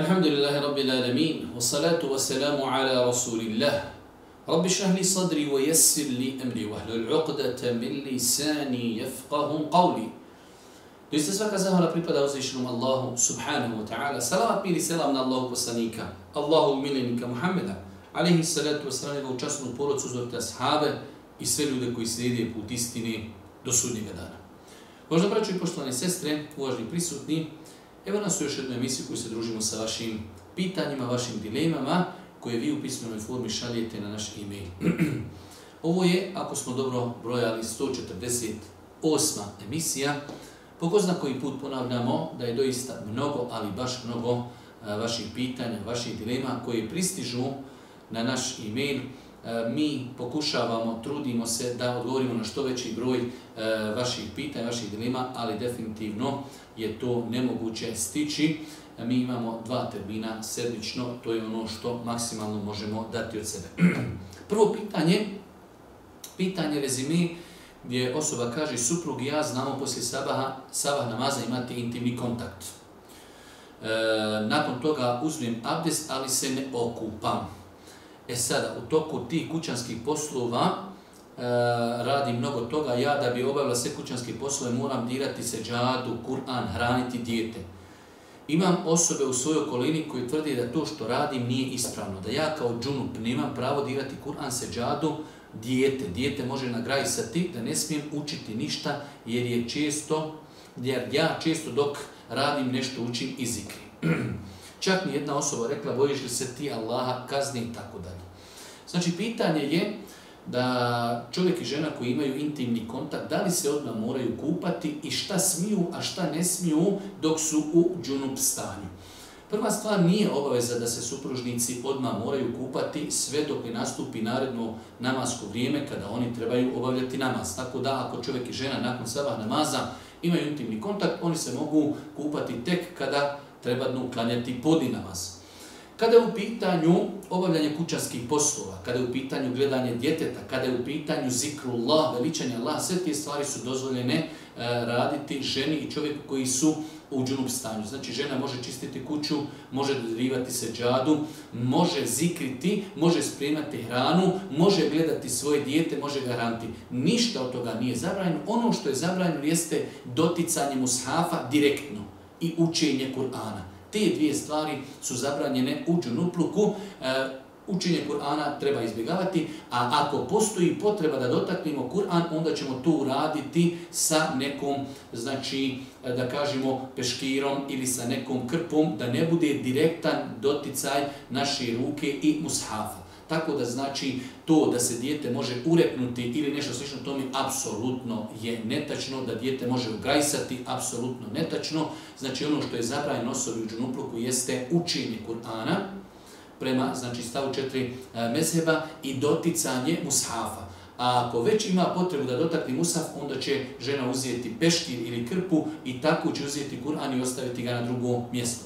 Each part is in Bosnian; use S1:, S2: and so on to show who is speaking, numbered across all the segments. S1: Alhamdulillahi Rabbil Alameen, wa salatu wa salamu ala Rasulillah. Rabbi šahli sadri wa jesir li emri, wa hlul uqdata min lisani jefqahum qavli. Doista svaka zahvala pripada uzvišenom Allahu subhanahu wa ta'ala. Salavat mir i selam na Allahu poslanika, Allahu milenika Muhammeda, alaihi salatu wa salam, u časnu porodcu zovite ashaabe i sve ljude koji slijede put istine do sudnjega dana. Možda braću i poštovane sestre, uvažni prisutni, Evo nas u još jednu emisiju koju se družimo sa vašim pitanjima, vašim dilemama, koje vi u pismenoj formi šaljete na naš e-mail. Ovo je, ako smo dobro brojali, 148. emisija. Pokozna koji put ponavljamo da je doista mnogo, ali baš mnogo vaših pitanja, vaših dilema koje pristižu na naš e-mail. Mi pokušavamo, trudimo se da odgovorimo na što veći broj vaših pitanja, vaših dilema, ali definitivno je to nemoguće stići. Mi imamo dva termina sedmično, to je ono što maksimalno možemo dati od sebe. Prvo pitanje, pitanje rezimi gdje osoba kaže suprug i ja znamo poslije sabaha, sabah namaza imati intimni kontakt. E, nakon toga uzmem abdest, ali se ne okupam. E sada, u toku tih kućanskih poslova Eh, radi mnogo toga, ja da bi obavila sve kućanske poslove moram dirati se džadu, Kur'an, hraniti dijete. Imam osobe u svojoj okolini koji tvrdi da to što radim nije ispravno, da ja kao džunup nemam pravo dirati Kur'an se džadu, dijete. Dijete može nagrajisati da ne smijem učiti ništa jer je često, jer ja često dok radim nešto učim izikri. Čak mi jedna osoba rekla, bojiš li se ti Allaha kazni i tako dalje. Znači, pitanje je, uh, da čovjek i žena koji imaju intimni kontakt, da li se odmah moraju kupati i šta smiju, a šta ne smiju dok su u džunup stanju. Prva stvar nije obaveza da se supružnici odmah moraju kupati sve dok ne nastupi naredno namasko vrijeme kada oni trebaju obavljati namaz. Tako da ako čovjek i žena nakon sabah namaza imaju intimni kontakt, oni se mogu kupati tek kada treba uklanjati podi namaz. Kada je u pitanju obavljanje kućanskih poslova, kada je u pitanju gledanje djeteta, kada je u pitanju zikru Allah, veličanje Allah, sve te stvari su dozvoljene e, raditi ženi i čovjeku koji su u džunup stanju. Znači, žena može čistiti kuću, može dodirivati se džadu, može zikriti, može spremati hranu, može gledati svoje dijete, može garanti. Ništa od toga nije zabranjeno. Ono što je zabranjeno jeste doticanje mushafa direktno i učenje Kur'ana. Te dvije stvari su zabranjene u džunupluku, e, učenje Kur'ana treba izbjegavati, a ako postoji potreba da dotaknemo Kur'an, onda ćemo to uraditi sa nekom, znači, e, da kažemo, peškirom ili sa nekom krpom, da ne bude direktan doticaj naše ruke i mushafa. Tako da znači to da se dijete može ureknuti ili nešto slično tome, apsolutno je netačno, da dijete može ugajsati, apsolutno netačno. Znači ono što je zabrajeno osobi u džunupluku jeste učenje Kur'ana, prema znači stavu četiri e, mezheba i doticanje mushafa. A ako već ima potrebu da dotakne mushaf, onda će žena uzijeti peštir ili krpu i tako će uzijeti Kur'an i ostaviti ga na drugo mjesto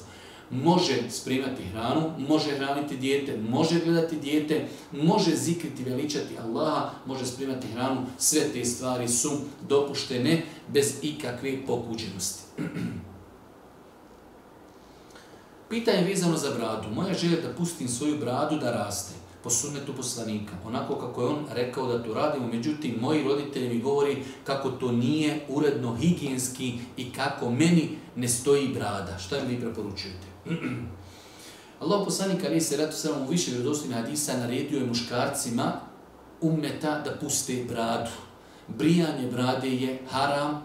S1: može spremati hranu, može hraniti dijete, može gledati dijete, može zikriti veličati Allaha, može spremati hranu, sve te stvari su dopuštene bez ikakve pokuđenosti. Pitanje vezano za bradu. Moja želja da pustim svoju bradu da raste po sunnetu poslanika, onako kako je on rekao da to radimo. Međutim, moji roditelji mi govori kako to nije uredno higijenski i kako meni ne stoji brada. Šta mi vi preporučujete? Allah poslanik ali se ratu sa u više vjerodosti na hadisa naredio je muškarcima ummeta da puste bradu. Brijanje brade je haram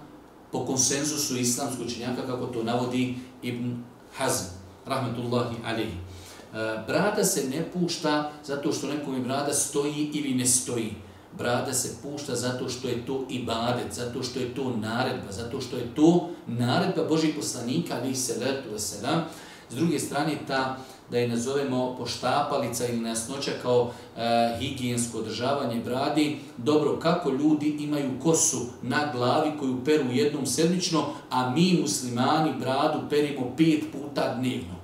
S1: po konsenzusu islamskog činjaka kako to navodi Ibn Hazm. Rahmetullahi alihi. E, brada se ne pušta zato što nekom brada stoji ili ne stoji. Brada se pušta zato što je to ibadet, zato što je to naredba, zato što je to naredba Božih poslanika, ali se letu veselam, S druge strane, ta, da je nazovemo poštapalica ili nejasnoća kao e, higijensko održavanje bradi, dobro, kako ljudi imaju kosu na glavi koju peru jednom sedmično, a mi muslimani bradu perimo pet puta dnevno.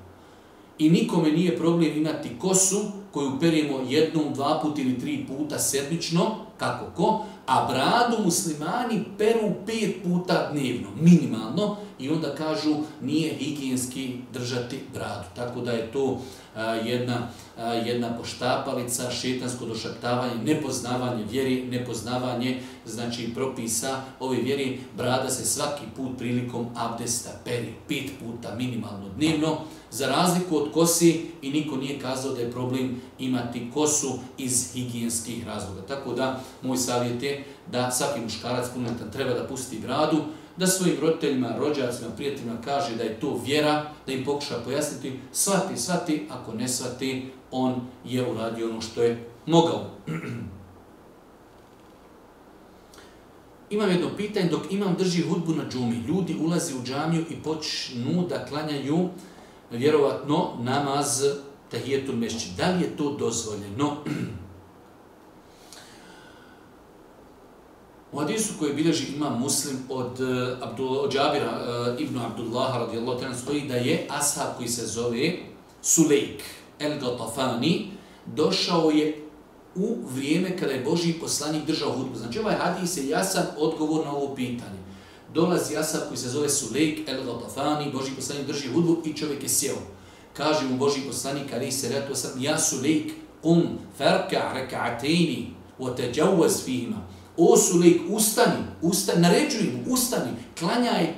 S1: I nikome nije problem imati kosu koju perimo jednom, dva puta ili tri puta sedmično, kako ko, a bradu muslimani peru pet puta dnevno, minimalno, i onda kažu nije higijenski držati bradu. Tako da je to a, jedna, a, jedna poštapalica, šetansko došaptavanje, nepoznavanje vjeri, nepoznavanje znači propisa ove vjeri, brada se svaki put prilikom abdesta peri, pet puta minimalno dnevno, za razliku od kosi i niko nije kazao da je problem imati kosu iz higijenskih razloga. Tako da, moj savjet je da svaki muškarac punetan treba da pusti bradu, da svojim roditeljima, rođacima, prijateljima kaže da je to vjera, da im pokuša pojasniti, svati, svati, ako ne svati, on je uradio ono što je mogao. imam jedno pitanje, dok imam drži hudbu na džumi, ljudi ulazi u džamiju i počnu da klanjaju, vjerovatno, namaz tahijetul mešći. Da li je to dozvoljeno? U hadisu koji bilježi ima muslim od, eh, Abdul, od Džabira e, eh, ibn Abdullaha radijallahu ta'ala stoji da je ashab koji se zove Sulejk el Gatafani došao je u vrijeme kada je Boži poslanik držao hudbu. Znači ovaj hadis je jasan odgovor na ovo pitanje. Dolazi ashab koji se zove Sulejk el Gatafani, Boži poslanik drži hudbu i čovjek je sjeo. Kaže mu Boži poslanik ali se reto sam ja Sulejk um ferka rekaatejni o te džavuz fihima osulik, ustani, ustani, naređuj mu, ustani, klanjaj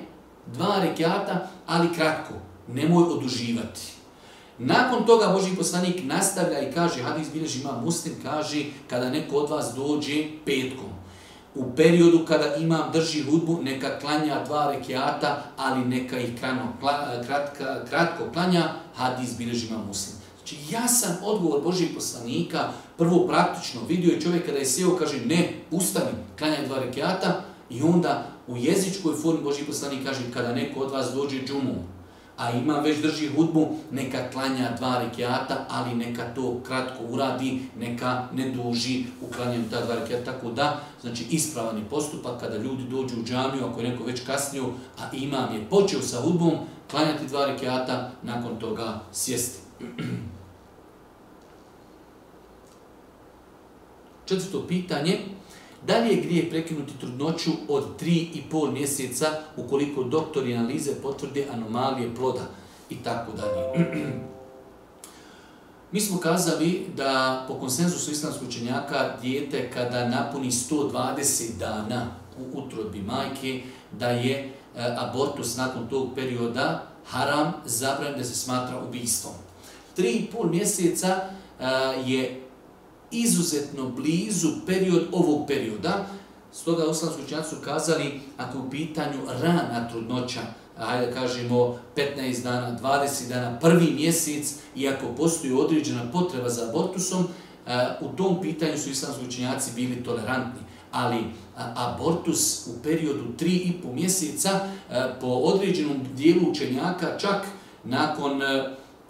S1: dva rekiata, ali kratko, nemoj oduživati. Nakon toga Boži poslanik nastavlja i kaže, hadis bilež ima muslim, kaže, kada neko od vas dođe petkom, u periodu kada imam drži hudbu, neka klanja dva rekiata, ali neka ih krano, kla, kratka, kratko klanja, hadis bilež ima muslim. Znači, jasan odgovor Božih poslanika, prvo praktično, vidio je čovjek kada je sjeo, kaže, ne, ustani, klanjaj dva rekiata, i onda u jezičkoj formi Božih poslanika kaže, kada neko od vas dođe džumu, a ima već drži hudbu, neka klanja dva rekiata, ali neka to kratko uradi, neka ne duži u klanjem ta dva rekiata. Tako da, znači, ispravani postupak kada ljudi dođu u džamiju, ako je neko već kasnio, a imam je počeo sa hudbom, klanjati dva rekiata, nakon toga sjesti. Četvrto pitanje, da li je grije prekinuti trudnoću od 3 i pol mjeseca ukoliko doktor i analize potvrde anomalije ploda i tako dalje. Mi smo kazali da po konsenzusu islamskog učenjaka dijete kada napuni 120 dana u utrobi majke, da je e, abortus nakon tog perioda haram, zabran da se smatra ubijstvom. 3,5 mjeseca e, je izuzetno blizu period ovog perioda. Stoga uslamski učenjaci su kazali, ako u pitanju rana trudnoća, hajde kažemo 15 dana, 20 dana, prvi mjesec, i ako postoji određena potreba za abortusom, e, u tom pitanju su islamski učenjaci bili tolerantni. Ali abortus u periodu 3 i po mjeseca, e, po određenom dijelu učenjaka, čak nakon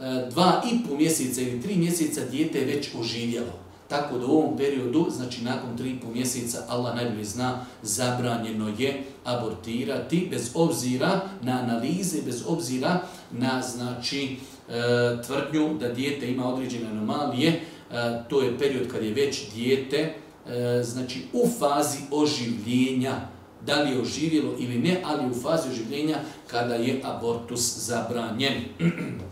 S1: 2 e, i po mjeseca ili 3 mjeseca, dijete je već oživjelo. Tako da u ovom periodu, znači nakon tri i mjeseca, Allah najbolje zna, zabranjeno je abortirati bez obzira na analize, bez obzira na znači e, tvrdnju da dijete ima određene anomalije, e, to je period kad je već dijete e, znači u fazi oživljenja, da li je oživjelo ili ne, ali u fazi oživljenja kada je abortus zabranjen.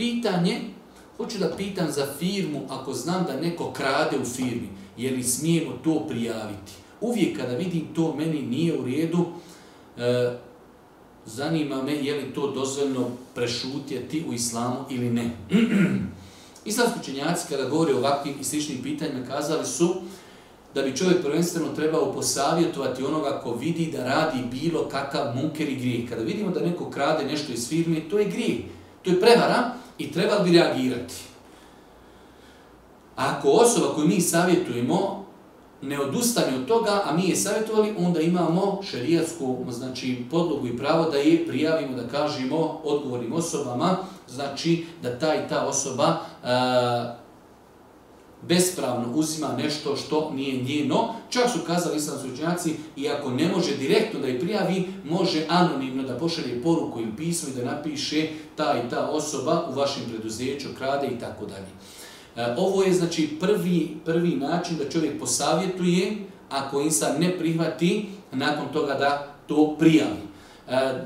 S1: pitanje, hoću da pitan za firmu, ako znam da neko krade u firmi, je li smijemo to prijaviti? Uvijek kada vidim to, meni nije u redu, e, zanima me je li to dozvoljno prešutjeti u islamu ili ne. Islamski učenjaci kada govori o ovakvim i sličnim pitanjima kazali su da bi čovjek prvenstveno trebao posavjetovati onoga ko vidi da radi bilo kakav munker i grijeh. Kada vidimo da neko krade nešto iz firme, to je grijeh, to je prevara, i trebali bi reagirati. Ako osoba koju mi savjetujemo ne odustane od toga, a mi je savjetovali, onda imamo šerijatsku znači, podlogu i pravo da je prijavimo, da kažemo odgovornim osobama, znači da ta i ta osoba e, bespravno uzima nešto što nije njeno. Čak su kazali islamski učenjaci, iako ne može direktno da je prijavi, može anonimno da pošalje poruku ili pismo i da napiše ta i ta osoba u vašem preduzeću, krade i tako dalje. E, ovo je znači prvi, prvi način da čovjek posavjetuje, ako insan ne prihvati, nakon toga da to prijavi. E,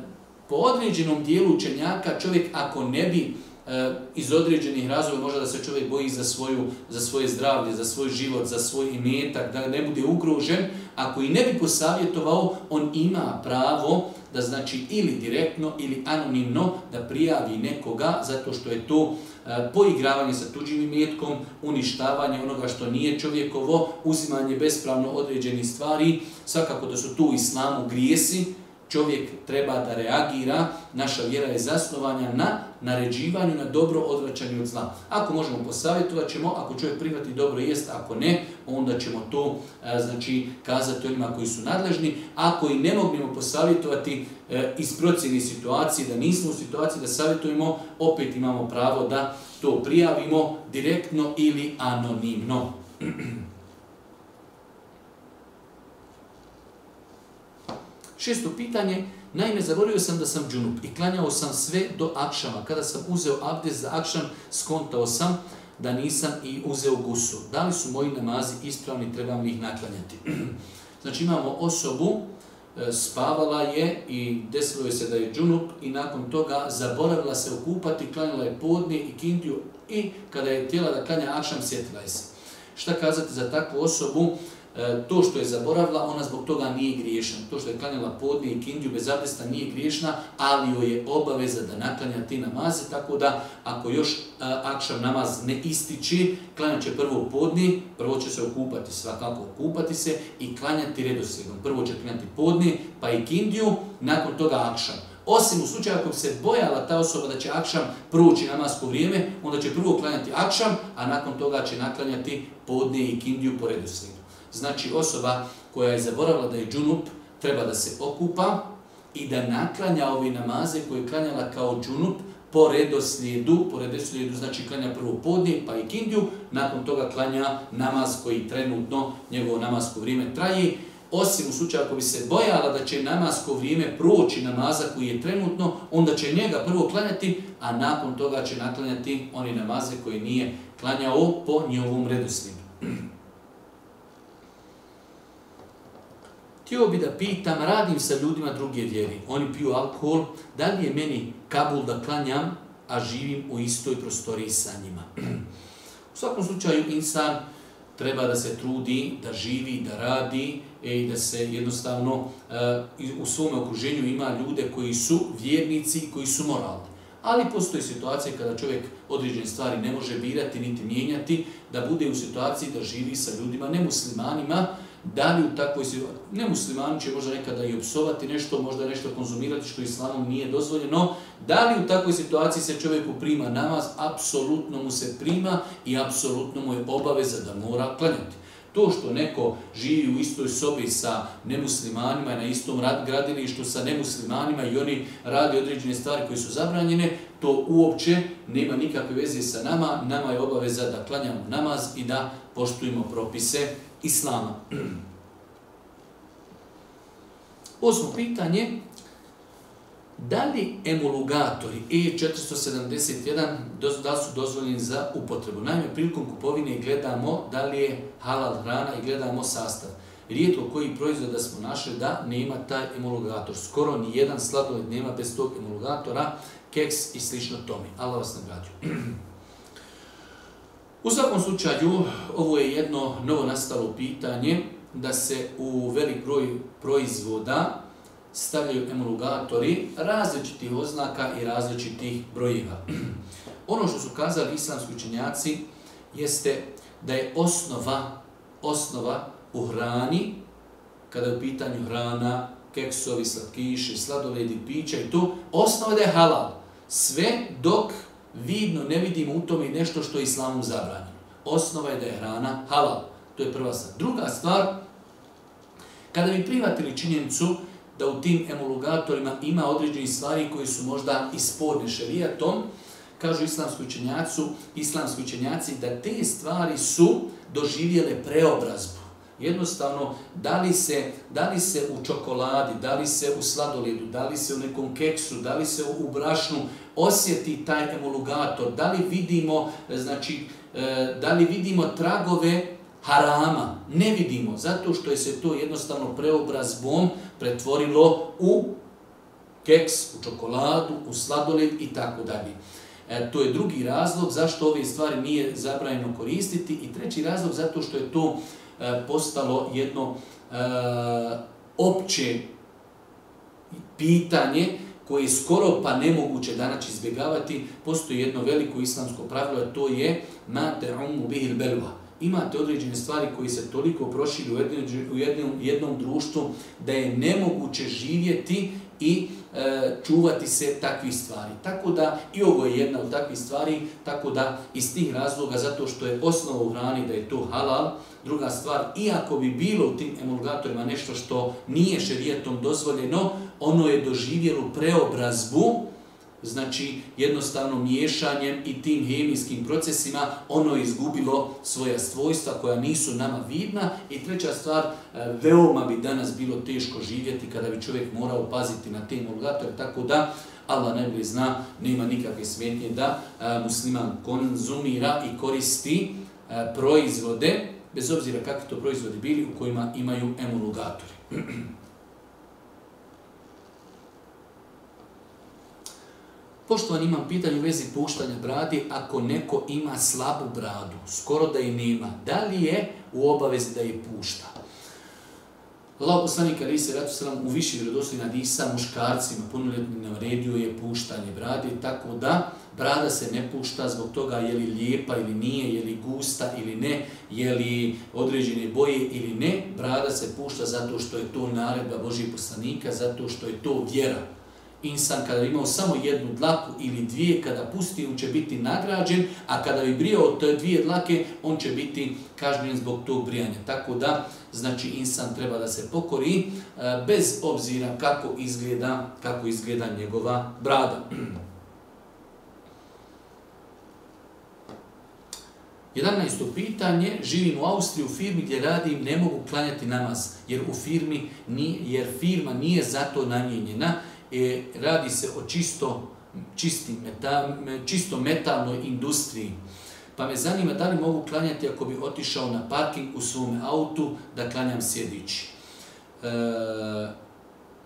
S1: po određenom dijelu učenjaka čovjek ako ne bi Eh, iz određenih razloga može da se čovjek boji za svoju za svoje zdravlje, za svoj život, za svoj imetak, da ne bude ugrožen, ako i ne bi posavjetovao, on ima pravo da znači ili direktno ili anonimno da prijavi nekoga zato što je to e, poigravanje sa tuđim imetkom, uništavanje onoga što nije čovjekovo, uzimanje bespravno određenih stvari, svakako da su tu islamu grijesi, čovjek treba da reagira, naša vjera je zasnovanja na naređivanju, na dobro odvraćanju od zla. Ako možemo posavjetovat ćemo, ako čovjek prihvati dobro jest, ako ne, onda ćemo to e, znači, kazati onima koji su nadležni. Ako i ne mognemo posavjetovati e, iz procjeni situacije, da nismo u situaciji da savjetujemo, opet imamo pravo da to prijavimo direktno ili anonimno. Šesto pitanje, naime, zaboravio sam da sam džunup i klanjao sam sve do akšama. Kada sam uzeo abdest za akšan, skontao sam da nisam i uzeo gusu. Da li su moji namazi ispravni, trebam li ih naklanjati? znači imamo osobu, e, spavala je i desilo je se da je džunup i nakon toga zaboravila se okupati, klanjala je podne i kintiju i kada je tijela da klanja akšan, sjetila je se. Šta kazati za takvu osobu? E, to što je zaboravila, ona zbog toga nije griješna. To što je klanjala podne i kindju bez abdesta nije griješna, ali joj je obaveza da naklanja ti namaze, tako da ako još e, akšav namaz ne ističi, klanja će prvo podne, prvo će se okupati, svakako okupati se i klanjati redosljedno. Prvo će klanjati podne, pa i kindju, nakon toga akšav. Osim u slučaju ako se bojala ta osoba da će akšam proći namasko vrijeme, onda će prvo klanjati akšam, a nakon toga će naklanjati podne i kindiju po redosljedu. Znači osoba koja je zaboravila da je džunup, treba da se okupa i da naklanja ove namaze koje je klanjala kao džunup po redoslijedu, po redoslijedu znači klanja prvo podnije pa i kindju, nakon toga klanja namaz koji trenutno njegovo namasko vrijeme traji. Osim u slučaju ako bi se bojala da će namasko vrijeme proći namaza koji je trenutno, onda će njega prvo klanjati, a nakon toga će naklanjati oni namaze koji nije klanjao po njegovom redoslijedu. Htio bi da pitam, radim sa ljudima druge vjeri, oni piju alkohol, da li je meni kabul da klanjam, a živim u istoj prostoriji sa njima? U svakom slučaju, insan treba da se trudi, da živi, da radi i e, da se jednostavno e, u svom okruženju ima ljude koji su vjernici i koji su moralni. Ali postoje situacije kada čovjek određene stvari ne može birati niti mijenjati, da bude u situaciji da živi sa ljudima nemuslimanima, muslimanima, da li u takvoj situaciji, ne muslimani će možda nekada i opsovati nešto, možda nešto konzumirati što islamom nije dozvoljeno, da li u takvoj situaciji se čovjeku prima namaz, apsolutno mu se prima i apsolutno mu je obaveza da mora klanjati. To što neko živi u istoj sobi sa nemuslimanima i na istom gradilištu sa nemuslimanima i oni radi određene stvari koje su zabranjene, to uopće nema nikakve veze sa nama. Nama je obaveza da klanjamo namaz i da poštujemo propise namaz islama. Osmo pitanje, da li emulugatori E471 da su dozvoljeni za upotrebu? Naime, prilikom kupovine gledamo da li je halal hrana i gledamo sastav. Rijetko koji proizvod da smo našli da nema taj emulugator. Skoro ni jedan sladoled nema bez tog emulugatora, keks i slično tome. Allah vas nagradio. U svakom slučaju, ovo je jedno novo nastalo pitanje da se u velik broj proizvoda stavljaju emulgatori različitih oznaka i različitih brojeva. ono što su kazali islamski učenjaci jeste da je osnova osnova u hrani, kada je u pitanju hrana, keksovi, slatkiši, sladoledi, pića i to, osnova da je halal. Sve dok vidno ne vidimo u tome nešto što je islamom zabranjeno. Osnova je da je hrana halal. To je prva stvar. Druga stvar, kada bi privatili činjenicu da u tim emulogatorima ima određeni stvari koji su možda isporne šarijatom, kažu islamski učenjaci, islamski učenjaci da te stvari su doživjele preobrazbu. Jednostavno, da li, se, da li se u čokoladi, da li se u sladoledu, da li se u nekom keksu, da li se u brašnu, osjeti taj emulugator, da li vidimo, e, znači, e, da li vidimo tragove harama. Ne vidimo, zato što je se to jednostavno preobrazbom pretvorilo u keks, u čokoladu, u sladoled i tako dalje. E, to je drugi razlog zašto ove stvari nije zabrajeno koristiti i treći razlog zato što je to e, postalo jedno e, opće pitanje, koje je skoro pa nemoguće danas izbjegavati, postoji jedno veliko islamsko pravilo, a to je ma te'umu bihil belva. Imate određene stvari koji se toliko prošili u jednom, u jednom, jednom društvu da je nemoguće živjeti i e, čuvati se takvih stvari. Tako da, i ovo je jedna od takvih stvari, tako da iz tih razloga, zato što je osnova u hrani da je to halal, druga stvar, iako bi bilo u tim emulgatorima nešto što nije šerijetom dozvoljeno, ono je doživjelo preobrazbu, znači jednostavno miješanjem i tim hemijskim procesima ono je izgubilo svoja svojstva koja nisu nama vidna i treća stvar, e, veoma bi danas bilo teško živjeti kada bi čovjek morao paziti na te emulgatore, tako da Allah najbolje zna, nema nikakve smetnje da e, musliman konzumira i koristi e, proizvode, bez obzira kakvi to proizvodi bili, u kojima imaju emulgatori. Poštovani imam pitanje u vezi puštanja brade, ako neko ima slabu bradu, skoro da je nema, da li je u obavezi da je pušta? Allah poslanik Ali se ratu sram u viši vjerodosti nad Isa muškarcima punoljetni naredio je puštanje brade, tako da brada se ne pušta zbog toga je li lijepa ili nije, je li gusta ili ne, je li određene boje ili ne, brada se pušta zato što je to naredba Božih poslanika, zato što je to vjera insan kada bi imao samo jednu dlaku ili dvije, kada pusti, on će biti nagrađen, a kada bi brio od te dvije dlake, on će biti kažnjen zbog tog brijanja. Tako da, znači, insan treba da se pokori e, bez obzira kako izgleda, kako izgleda njegova brada. 11. pitanje, živim u Austriji u firmi gdje radim, ne mogu klanjati namaz, jer u firmi ni jer firma nije zato namijenjena, e, radi se o čisto čistim metam, čisto metalnoj industriji. Pa me zanima da li mogu klanjati ako bi otišao na parking u svom autu da klanjam sjedići. E,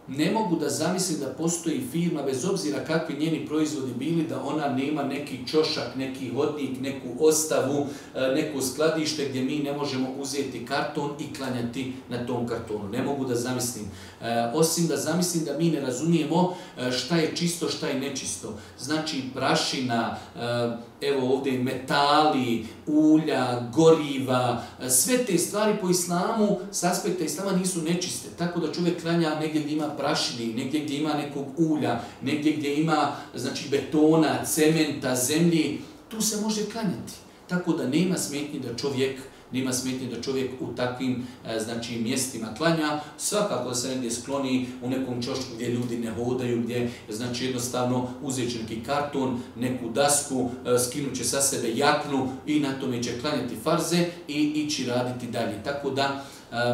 S1: ne mogu da zamislim da postoji firma, bez obzira kakvi njeni proizvodi bili, da ona nema neki čošak, neki hodnik, neku ostavu, e, neko skladište gdje mi ne možemo uzeti karton i klanjati na tom kartonu. Ne mogu da zamislim. E, osim da zamislim da mi ne razumijemo e, šta je čisto, šta je nečisto. Znači prašina, prašina, evo ovdje metali, ulja, goriva, sve te stvari po islamu, s aspekta islama nisu nečiste. Tako da čovjek klanja negdje gdje ima prašini, negdje gdje ima nekog ulja, negdje gdje ima znači, betona, cementa, zemlje, tu se može klanjati. Tako da nema smetnje da čovjek klanja nema smetnje da čovjek u takvim e, znači mjestima tlanja svakako se negdje skloni u nekom čošku gdje ljudi ne hodaju gdje znači jednostavno uzeće neki karton neku dasku e, skinuće sa sebe jaknu i na tome će klanjati farze i ići raditi dalje tako da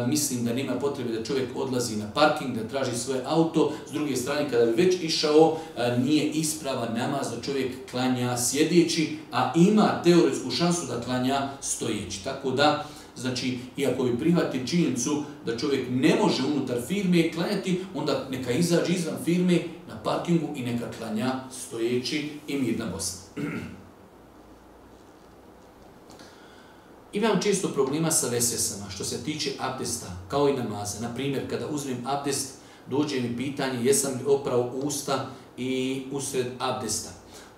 S1: mislim da nima potrebe da čovjek odlazi na parking, da traži svoje auto, s druge strane, kada bi već išao, nije isprava namaz da čovjek klanja sjedeći, a ima teoretsku šansu da klanja stojeći. Tako da, znači, iako bi prihvati činjenicu da čovjek ne može unutar firme klanjati, onda neka izađe izvan firme na parkingu i neka klanja stojeći i mirna Bosna. Imam često problema sa vesesama što se tiče abdesta, kao i namaza. Naprimjer, kada uzmem abdest, dođe mi pitanje jesam li oprao usta i usred abdesta.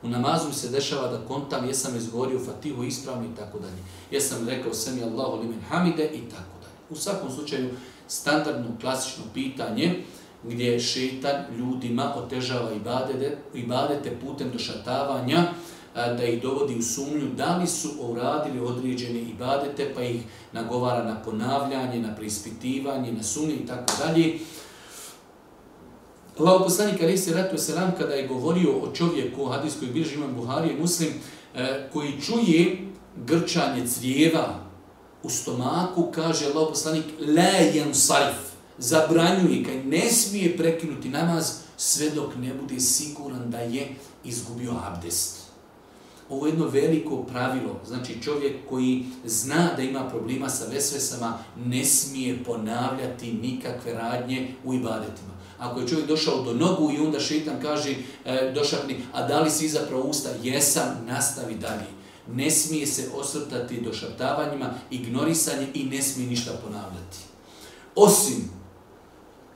S1: U namazu mi se dešava da kontam jesam izgovorio fatihu ispravno i tako dalje. Jesam rekao sam je Allahu li men hamide i tako dalje. U svakom slučaju, standardno, klasično pitanje gdje šetan ljudima otežava i badete putem došatavanja, da ih dovodi u sumnju da li su uradili određene ibadete, pa ih nagovara na ponavljanje, na preispitivanje, na sumnje i tako dalje. Allaho poslanika Ali se ratu selam kada je govorio o čovjeku u hadijskoj bilži imam Buhari je muslim e, koji čuje grčanje crijeva u stomaku, kaže Allaho poslanik le jen sarif, zabranjuje kaj ne smije prekinuti namaz sve dok ne bude siguran da je izgubio abdest. Ovo je jedno veliko pravilo. Znači čovjek koji zna da ima problema sa vesvesama ne smije ponavljati nikakve radnje u ibadetima. Ako je čovjek došao do nogu i onda šetan kaže e, došapni, a da li si izapravo usta? Jesam, nastavi dalje. Ne smije se osvrtati došaptavanjima, ignorisanje i ne smije ništa ponavljati. Osim,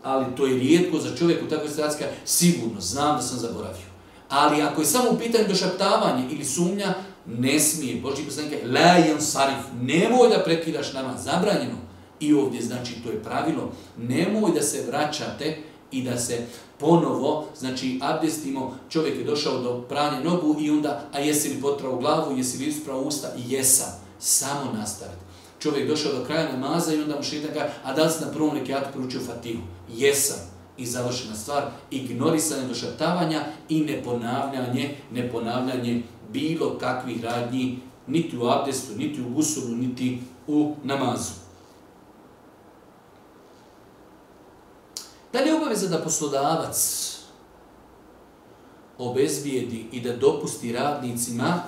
S1: ali to je rijetko za čovjeku, tako je sigurno znam da sam zaboravio. Ali ako je samo u pitanju došaptavanje ili sumnja, ne smije. Boži poslanika je lajan sarif, nemoj da prekidaš namaz, zabranjeno. I ovdje, znači, to je pravilo, nemoj da se vraćate i da se ponovo, znači, abdestimo, čovjek je došao do pranja nogu i onda, a jesi li potrao glavu, jesi li ispravo usta, jesam, samo nastaviti. Čovjek došao do kraja namaza i onda mu šita kaže, a da li si na prvom rekiatu poručio fatihu? Jesam i završena stvar, ignorisanje došatavanja i neponavljanje, neponavljanje bilo kakvih radnji, niti u abdestu, niti u gusulu, niti u namazu. Da li je obaveza da poslodavac obezbijedi i da dopusti radnicima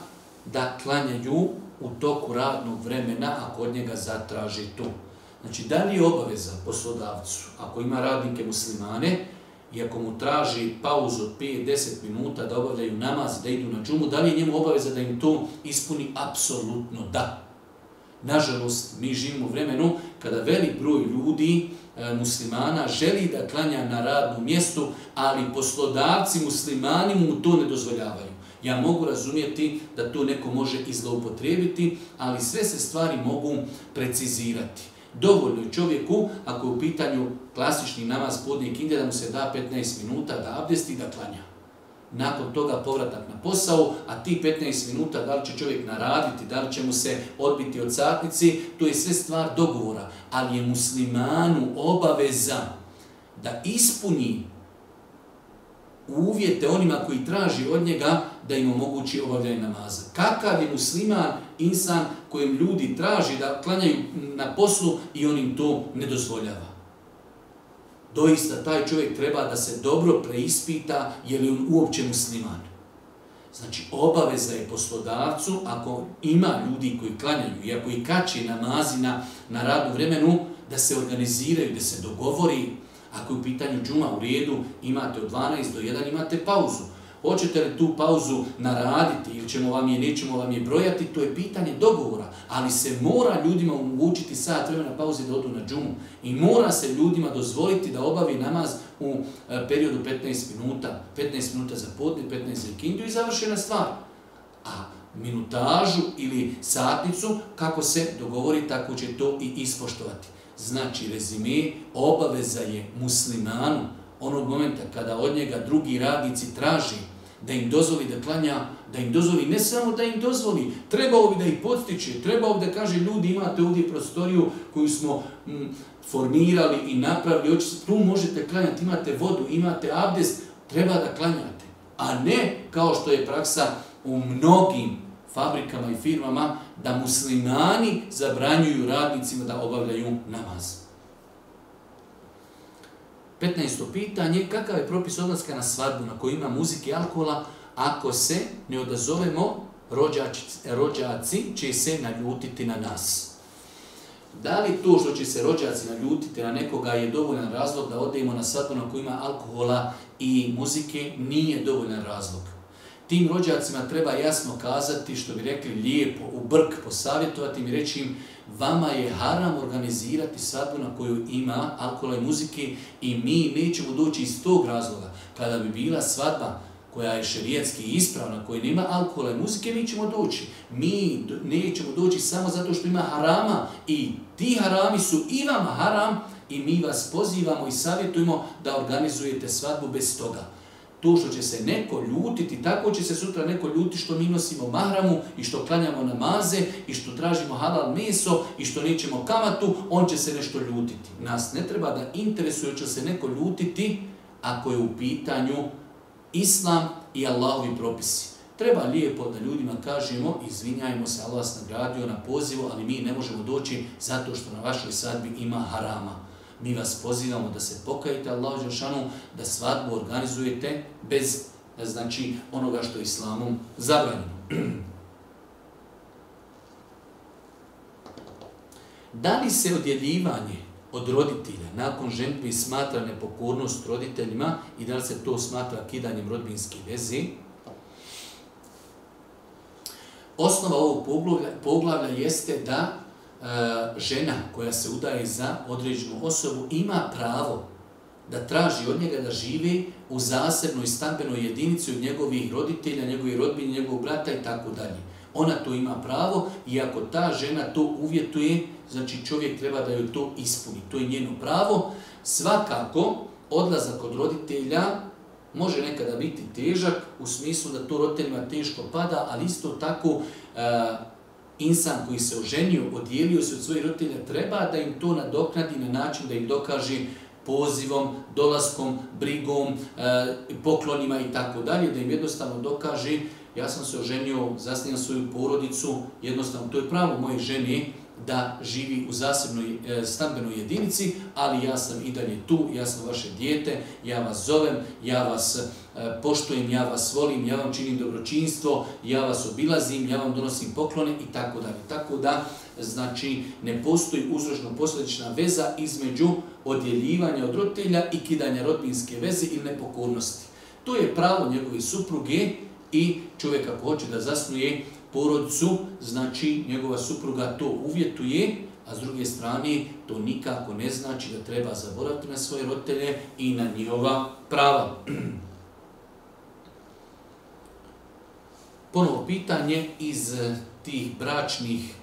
S1: da klanjaju u toku radnog vremena ako od njega zatraži tuk? Znači, da li je obaveza poslodavcu, ako ima radnike muslimane, i ako mu traži pauzu od 5-10 minuta da obavljaju namaz, da idu na džumu, da li je njemu obaveza da im to ispuni? Apsolutno da. Nažalost, mi živimo u vremenu kada velik broj ljudi, e, muslimana, želi da klanja na radnu mjestu, ali poslodavci muslimani mu to ne dozvoljavaju. Ja mogu razumijeti da to neko može izloupotrebiti, ali sve se stvari mogu precizirati. Dovoljno je čovjeku, ako je u pitanju klasični namaz podnije kinde, da mu se da 15 minuta da abdesti da klanja. Nakon toga povratak na posao, a ti 15 minuta da li će čovjek naraditi, da li će mu se odbiti od satnici, to je sve stvar dogovora. Ali je muslimanu obaveza da ispuni uvjete onima koji traži od njega da im omogući obavljanje namaza. Kakav je musliman insan kojem ljudi traži da klanjaju na poslu i on im to ne dozvoljava? Doista, taj čovjek treba da se dobro preispita je li on uopće musliman. Znači, obaveza je poslodavcu, ako ima ljudi koji klanjaju i ako i kači namazina na radu vremenu, da se organiziraju, da se dogovori, Ako je u pitanju džuma u redu, imate od 12 do 1, imate pauzu. Hoćete li tu pauzu naraditi ili ćemo vam je, nećemo vam je brojati, to je pitanje dogovora. Ali se mora ljudima omogućiti sat vremena pauze da odu na džumu. I mora se ljudima dozvoliti da obavi namaz u e, periodu 15 minuta. 15 minuta za podne, 15 za kindju i završena stvar. A minutažu ili satnicu, kako se dogovori, tako će to i ispoštovati. Znači, rezime, obaveza je muslimanu onog momenta kada od njega drugi radnici traži da im dozvoli da klanja, da im dozvoli, ne samo da im dozvoli, trebao bi da ih podstiče, trebao bi da kaže ljudi imate ovdje prostoriju koju smo mm, formirali i napravili, tu možete klanjati, imate vodu, imate abdest, treba da klanjate. A ne kao što je praksa u mnogim fabrikama i firmama da muslimani zabranjuju radnicima da obavljaju namaz. 15. pitanje, kakav je propis odlaska na svadbu na kojima muzike i alkohola ako se ne odazovemo rođači, rođaci će se naljutiti na nas? Da li to što će se rođaci naljutiti na nekoga je dovoljan razlog da odemo na svadbu na kojima alkohola i muzike nije dovoljan razlog? Tim rođacima treba jasno kazati, što bi rekli lijepo, u brk posavjetovati im i reći im vama je haram organizirati svatbu na koju ima alkohola i muzike i mi nećemo doći iz tog razloga. Kada bi bila svatba koja je šerijetski ispravna, koja nema alkohola i muzike, mi ćemo doći. Mi nećemo doći samo zato što ima harama i ti harami su i vama haram i mi vas pozivamo i savjetujemo da organizujete svatbu bez toga to što će se neko ljutiti, tako će se sutra neko ljuti što mi nosimo mahramu i što klanjamo namaze i što tražimo halal meso i što nećemo kamatu, on će se nešto ljutiti. Nas ne treba da interesuje će se neko ljutiti ako je u pitanju islam i Allahovi propisi. Treba lijepo da ljudima kažemo, izvinjajmo se, Allah vas nagradio na pozivu, ali mi ne možemo doći zato što na vašoj sadbi ima harama. Mi vas pozivamo da se pokajite Allahu Đelšanu, da svatbu organizujete bez e, znači onoga što je islamom zabranjeno. da li se odjeljivanje od roditelja nakon ženitbi smatra nepokornost roditeljima i da li se to smatra kidanjem rodbinske veze? Osnova ovog poglavlja, poglavlja jeste da E, žena koja se udaje za određenu osobu ima pravo da traži od njega da živi u zasebnoj stambenoj jedinici od njegovih roditelja, njegovih rodbine, njegovog brata i tako dalje. Ona to ima pravo i ako ta žena to uvjetuje, znači čovjek treba da joj to ispuni. To je njeno pravo. Svakako, odlazak od roditelja može nekada biti težak u smislu da to roditeljima teško pada, ali isto tako e, insan koji se oženio, odijelio se od svoje roditelja, treba da im to nadoknadi na način da im dokaže pozivom, dolaskom, brigom, e, poklonima i tako dalje, da im jednostavno dokaže ja sam se oženio, zasnijam svoju porodicu, jednostavno to je pravo moje ženi, da živi u zasebnoj e, stambenoj jedinici, ali ja sam i dalje tu, ja sam vaše dijete, ja vas zovem, ja vas e, poštujem, ja vas volim, ja vam činim dobročinstvo, ja vas obilazim, ja vam donosim poklone i tako dalje. Tako da, znači, ne postoji uzročno-posledična veza između odjeljivanja od roditelja i kidanja rodbinske veze ili nepokornosti. To je pravo njegove supruge i čovjek ako hoće da zasnuje porodicu, znači njegova supruga to uvjetuje, a s druge strane to nikako ne znači da treba zaboraviti na svoje roditelje i na njihova prava. Ponovo pitanje iz tih bračnih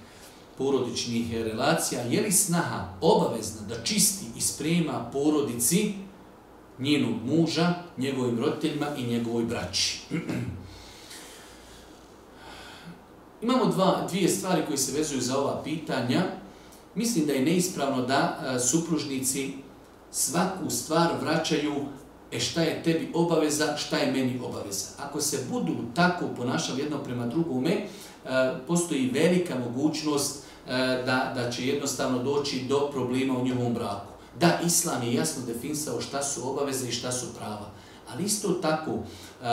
S1: porodičnih relacija, je li snaha obavezna da čisti i sprema porodici njenog muža, njegovim roditeljima i njegovoj braći? Imamo dva, dvije stvari koje se vezuju za ova pitanja. Mislim da je neispravno da a, e, supružnici svaku stvar vraćaju e šta je tebi obaveza, šta je meni obaveza. Ako se budu tako ponašali jedno prema drugome, a, e, postoji velika mogućnost a, e, da, da će jednostavno doći do problema u njovom braku. Da, Islam je jasno definisao šta su obaveze i šta su prava. Ali isto tako, eh,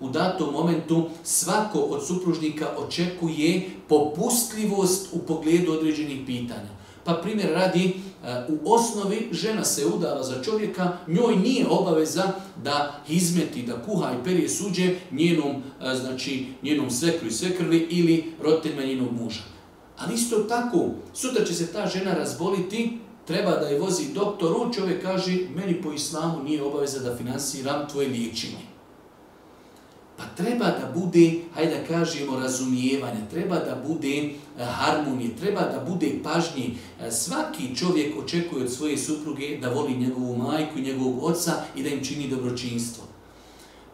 S1: u datom momentu svako od supružnika očekuje popustljivost u pogledu određenih pitanja. Pa primjer radi, eh, u osnovi žena se udala za čovjeka, njoj nije obaveza da izmeti, da kuha i perije suđe njenom, eh, znači, njenom svekru i svekrvi ili roditeljima njenog muža. Ali isto tako, sutra će se ta žena razboliti, treba da je vozi doktoru, čovjek kaže, meni po islamu nije obaveza da finansiram tvoje liječenje. Pa treba da bude, hajde da kažemo, razumijevanje, treba da bude eh, harmonije, treba da bude pažnji. Eh, svaki čovjek očekuje od svoje supruge da voli njegovu majku i njegovog oca i da im čini dobročinstvo.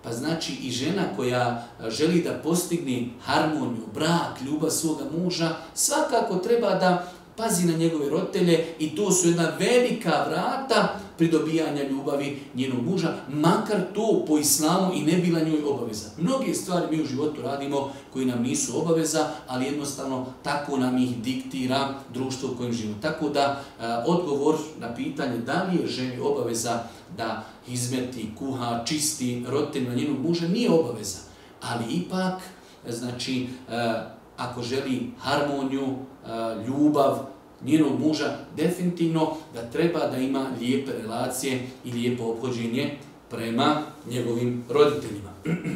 S1: Pa znači i žena koja eh, želi da postigne harmoniju, brak, ljubav svoga muža, svakako treba da pazi na njegove roditelje i to su jedna velika vrata pridobijanja ljubavi njenog muža, makar to po islamu i ne bila njoj obaveza. Mnoge stvari mi u životu radimo koji nam nisu obaveza, ali jednostavno tako nam ih diktira društvo u kojem živimo. Tako da a, e, odgovor na pitanje da li je ženi obaveza da izmeti, kuha, čisti roditeljima njenog muža nije obaveza, ali ipak, e, znači, a, e, ako želi harmoniju, ljubav njenog muža, definitivno da treba da ima lijepe relacije i lijepo obhođenje prema njegovim roditeljima.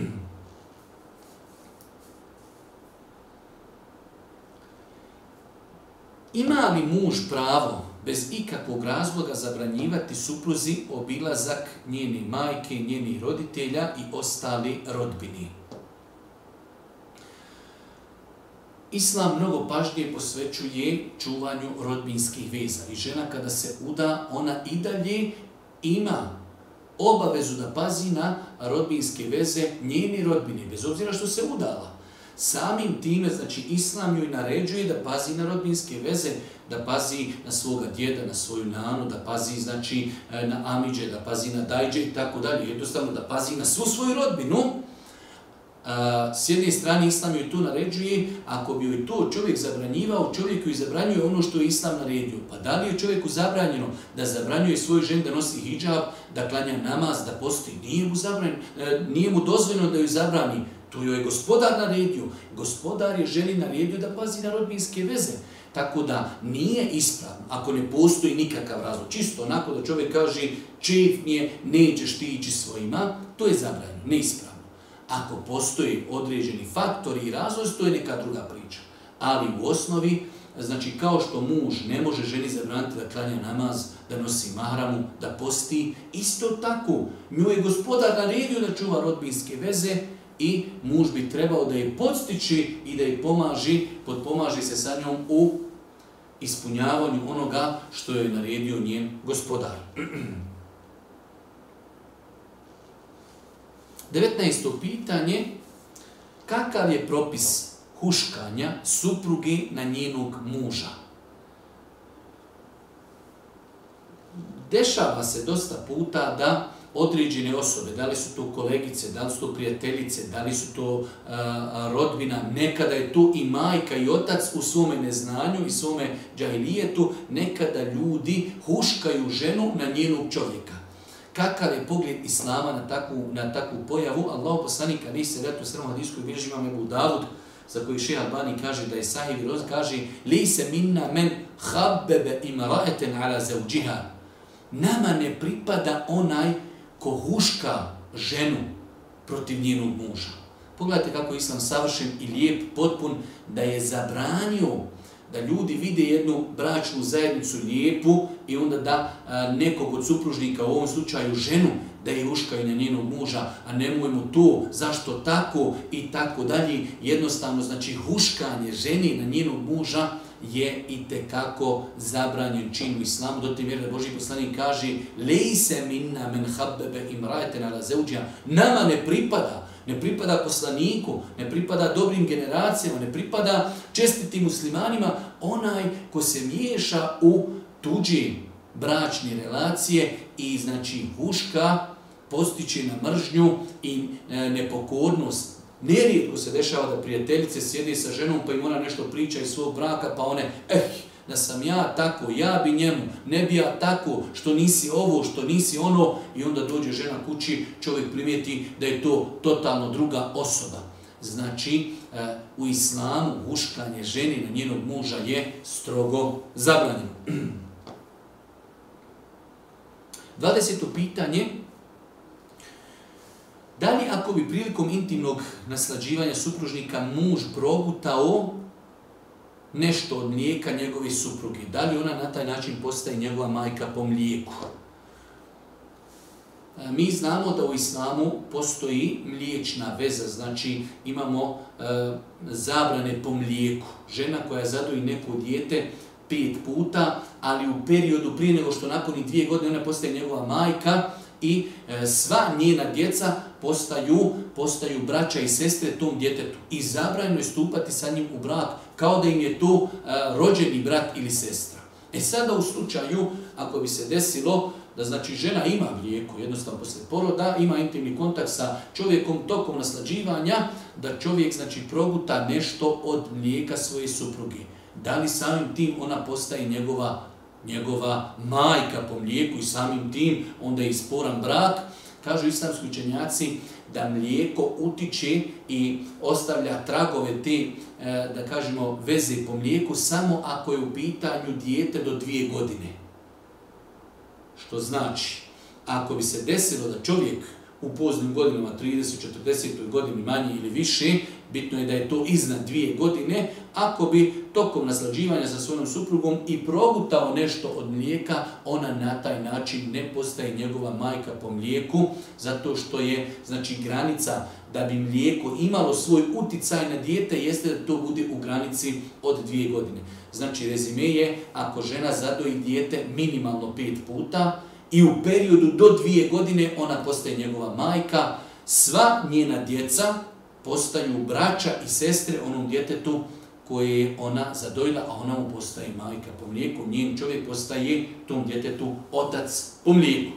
S1: ima li muž pravo bez ikakvog razloga zabranjivati supruzi obilazak njenih majke, njenih roditelja i ostali rodbini? Islam mnogo pažnje posvećuje čuvanju rodbinskih veza. I žena kada se uda, ona i dalje ima obavezu da pazi na rodbinske veze njeni rodbine, bez obzira što se udala. Samim time, znači, Islam joj naređuje da pazi na rodbinske veze, da pazi na svoga djeda, na svoju nanu, da pazi, znači, e, na amiđe, da pazi na dajđe i tako dalje. Jednostavno, da pazi na svu svoju rodbinu, no? s jedne strane Islam joj to naređuje, ako bi joj to čovjek zabranjivao, čovjek joj zabranjuje ono što je Islam naredio. Pa da li je čovjeku zabranjeno da zabranjuje svoju ženu da nosi hijab, da klanja namaz, da postoji, nije mu, e, nije mu dozvoljeno da joj zabrani. To joj je gospodar naredio. Gospodar je ženi naredio da pazi na rodbinske veze. Tako da nije ispravno, ako ne postoji nikakav razlog. Čisto onako da čovjek kaže, čef mi je, nećeš ti ići svojima, to je zabranjeno, ne ispravno. Ako postoji određeni faktori i razvoj, to je neka druga priča. Ali u osnovi, znači kao što muž ne može ženi zabraniti da klanja namaz, da nosi mahramu, da posti, isto tako, nju je gospodar naredio da čuva rodbinske veze i muž bi trebao da je podstiči i da je pomaži, podpomaži se sa njom u ispunjavanju onoga što je naredio njen gospodar. 19. pitanje, kakav je propis huškanja supruge na njenog muža? Dešava se dosta puta da određene osobe, da li su to kolegice, da li su to prijateljice, da li su to a, a, rodbina, nekada je to i majka i otac u svome neznanju i svome džahilijetu, nekada ljudi huškaju ženu na njenog čovjeka kakav je pogled islama na takvu, na takvu pojavu. Allah poslanik ali se vratu u srvom hadijskoj bilježi imam Ebu Davud, za koji šeha Albani kaže da je sahib i roz, kaže li se minna men habbebe im raeten ala zauđiha. Nama ne pripada onaj ko huška ženu protiv njenog muža. Pogledajte kako islam savršen i lijep, potpun, da je zabranio da ljudi vide jednu bračnu zajednicu lijepu i onda da a, nekog od supružnika, u ovom slučaju ženu, da je uškaju na njenog muža, a nemojmo to, zašto tako i tako dalje. Jednostavno, znači, huškanje ženi na njenog muža je i tekako zabranjen čin u islamu. Do te mjere da Boži poslanik kaže Lejse minna men habbebe imrajete na razeuđa. Nama ne pripada, ne pripada poslaniku, ne pripada dobrim generacijama, ne pripada čestitim muslimanima, onaj ko se miješa u tuđe bračne relacije i znači huška postiće na mržnju i e, nepokornost. Nerijedko se dešava da prijateljice sjede sa ženom pa im ona nešto priča iz svog braka pa one, eh, da sam ja tako, ja bi njemu, ne bi ja tako, što nisi ovo, što nisi ono, i onda dođe žena kući, čovjek primijeti da je to totalno druga osoba. Znači, E, u islamu huškanje ženi na njenog muža je strogo zabranjeno. 20. pitanje Da li ako bi prilikom intimnog naslađivanja supružnika muž progutao nešto od mlijeka njegove supruge, da li ona na taj način postaje njegova majka po mlijeku? E, mi znamo da u islamu postoji mliječna veza, znači imamo e, zabrane po mlijeku. Žena koja zaduji neko dijete pet puta, ali u periodu prije nego što napuni dvije godine ona postaje njegova majka i e, sva njena djeca postaju, postaju braća i sestre tom djetetu i zabranjeno je stupati sa njim u brak kao da im je to e, rođeni brat ili sestra. E sada u slučaju, ako bi se desilo, da znači žena ima mlijeko, jednostavno posle poroda, ima intimni kontakt sa čovjekom tokom naslađivanja, da čovjek znači proguta nešto od mlijeka svoje supruge. Da li samim tim ona postaje njegova, njegova majka po mlijeku i samim tim onda je isporan brak, kažu islamski učenjaci da mlijeko utiče i ostavlja tragove te, e, da kažemo, veze po mlijeku samo ako je u pitanju dijete do dvije godine. Što znači, ako bi se desilo da čovjek u poznim godinama, 30, 40 godini manje ili više, bitno je da je to iznad dvije godine, ako bi tokom naslađivanja sa svojom suprugom i progutao nešto od mlijeka, ona na taj način ne postaje njegova majka po mlijeku, zato što je znači granica da bi mlijeko imalo svoj uticaj na dijete, jeste da to bude u granici od dvije godine. Znači rezime je, ako žena zadoji dijete minimalno pet puta, i u periodu do dvije godine ona postaje njegova majka, sva njena djeca postaju braća i sestre onom djetetu koje je ona zadojila, a ona mu postaje majka po mlijeku, njen čovjek postaje tom djetetu otac po mlijeku.